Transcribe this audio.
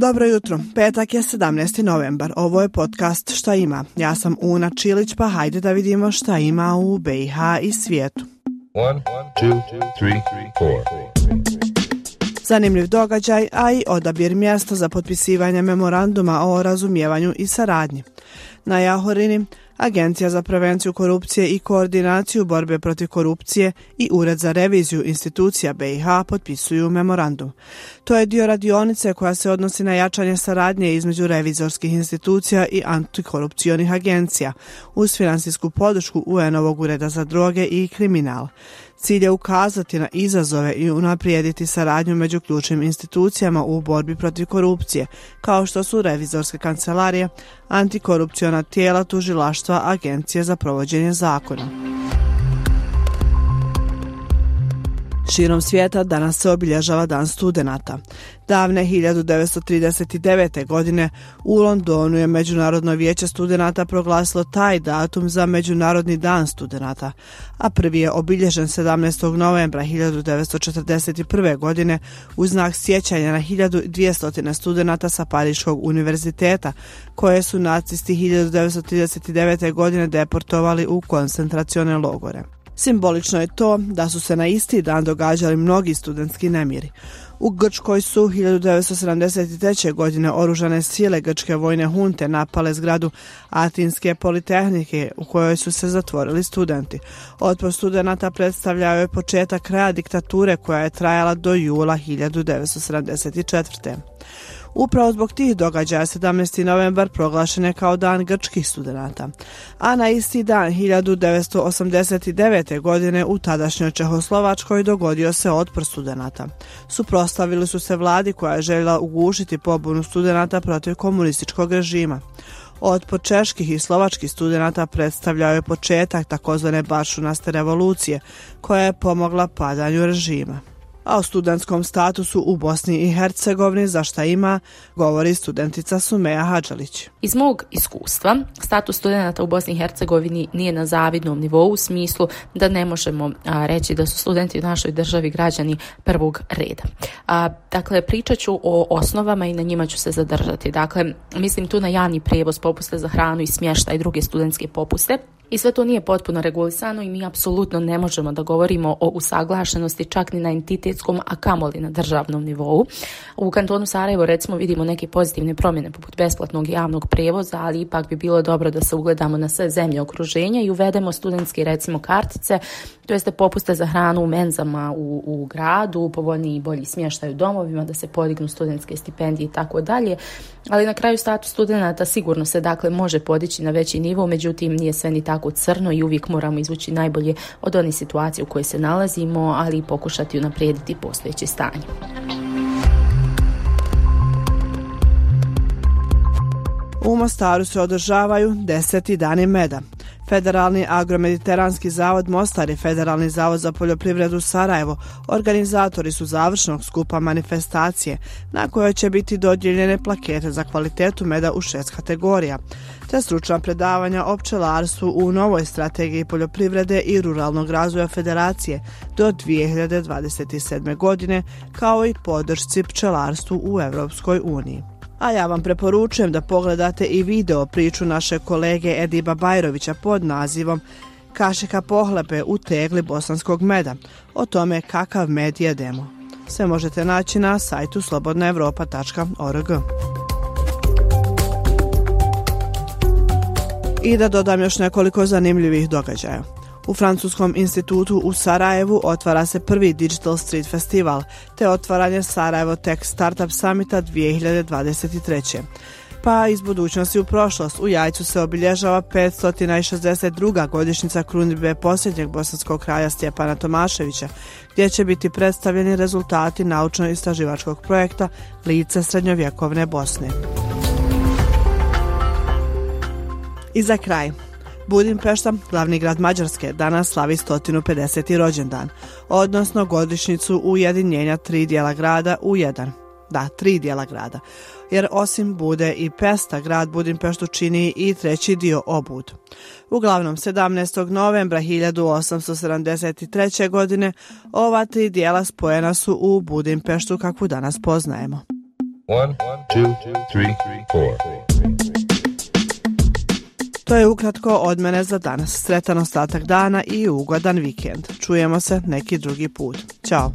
Dobro jutro, petak je 17. novembar, ovo je podcast Šta ima. Ja sam Una Čilić, pa hajde da vidimo šta ima u BiH i svijetu. One, two, three, Zanimljiv događaj, a i odabir mjesta za potpisivanje memoranduma o razumijevanju i saradnji. Na Jahorini Agencija za prevenciju korupcije i koordinaciju borbe protiv korupcije i Ured za reviziju institucija BiH potpisuju memorandum. To je dio radionice koja se odnosi na jačanje saradnje između revizorskih institucija i antikorupcionih agencija uz finansijsku podršku UN-ovog ureda za droge i kriminal. Cilj je ukazati na izazove i unaprijediti saradnju među ključnim institucijama u borbi protiv korupcije, kao što su revizorske kancelarije, antikorupciona tijela tužilaštva Agencije za provođenje zakona. Širom svijeta danas se obilježava Dan studenata. Davne 1939. godine u Londonu je Međunarodno vijeće studenata proglasilo taj datum za Međunarodni dan studenata, a prvi je obilježen 17. novembra 1941. godine u znak sjećanja na 1200 studenata sa Pariškog univerziteta, koje su nacisti 1939. godine deportovali u koncentracione logore. Simbolično je to da su se na isti dan događali mnogi studentski nemiri. U Grčkoj su 1973. godine oružane sile Grčke vojne hunte napale zgradu Atinske politehnike u kojoj su se zatvorili studenti. Otpor studenta predstavljao je početak kraja diktature koja je trajala do jula 1974. Upravo zbog tih događaja 17. novembar proglašen je kao dan grčkih studenta. A na isti dan 1989. godine u tadašnjoj Čehoslovačkoj dogodio se otpor studenta. Suprostavili su se vladi koja je željela ugušiti pobunu studenta protiv komunističkog režima. Otpor čeških i slovačkih studenta predstavljao je početak takozvane bašunaste revolucije koja je pomogla padanju režima a o studentskom statusu u Bosni i Hercegovini za šta ima, govori studentica Sumeja Hadžalić. Iz mog iskustva, status studenta u Bosni i Hercegovini nije na zavidnom nivou u smislu da ne možemo a, reći da su studenti u našoj državi građani prvog reda. A, dakle, pričat ću o osnovama i na njima ću se zadržati. Dakle, mislim tu na javni prijevoz, popuste za hranu i smješta i druge studentske popuste, I sve to nije potpuno regulisano i mi apsolutno ne možemo da govorimo o usaglašenosti čak ni na svjetskom, a kamoli na državnom nivou. U kantonu Sarajevo recimo vidimo neke pozitivne promjene poput besplatnog javnog prevoza, ali ipak bi bilo dobro da se ugledamo na sve zemlje okruženja i uvedemo studentske recimo kartice, to jeste popuste za hranu u menzama u, u gradu, povoljni i bolji smještaj u domovima, da se podignu studentske stipendije i tako dalje. Ali na kraju status studenta sigurno se dakle može podići na veći nivo, međutim nije sve ni tako crno i uvijek moramo izvući najbolje od onih situacija u kojoj se nalazimo, ali i pokušati unaprijediti postojeće stanje. U Mostaru se održavaju deseti dani meda. Federalni agromediteranski zavod Mostar i Federalni zavod za poljoprivredu Sarajevo organizatori su završnog skupa manifestacije na kojoj će biti dodjeljene plakete za kvalitetu meda u šest kategorija, te stručna predavanja o pčelarstvu u novoj strategiji poljoprivrede i ruralnog razvoja federacije do 2027. godine, kao i podršci pčelarstvu u Evropskoj uniji a ja vam preporučujem da pogledate i video priču naše kolege Ediba Bajrovića pod nazivom Kašika pohlepe u tegli bosanskog meda, o tome kakav med jedemo. Sve možete naći na sajtu slobodnaevropa.org. I da dodam još nekoliko zanimljivih događaja. U Francuskom institutu u Sarajevu otvara se prvi Digital Street Festival, te otvaranje Sarajevo Tech Startup Summita 2023. Pa iz budućnosti u prošlost u Jajcu se obilježava 562. godišnjica krunitbe posljednjeg bosanskog kraja Stjepana Tomaševića, gdje će biti predstavljeni rezultati naučno-istraživačkog projekta Lice srednjovjekovne Bosne. I za kraj, Budimpešta, glavni grad Mađarske, danas slavi 150. rođendan, odnosno godišnicu ujedinjenja tri dijela grada u jedan. Da, tri dijela grada. Jer osim Bude i Pesta, grad Budimpeštu čini i treći dio Obud. Uglavnom, 17. novembra 1873. godine ova tri dijela spojena su u Budimpeštu kakvu danas poznajemo. One, two, three, four. To je ukratko od mene za danas. Sretan ostatak dana i ugodan vikend. Čujemo se neki drugi put. Ćao.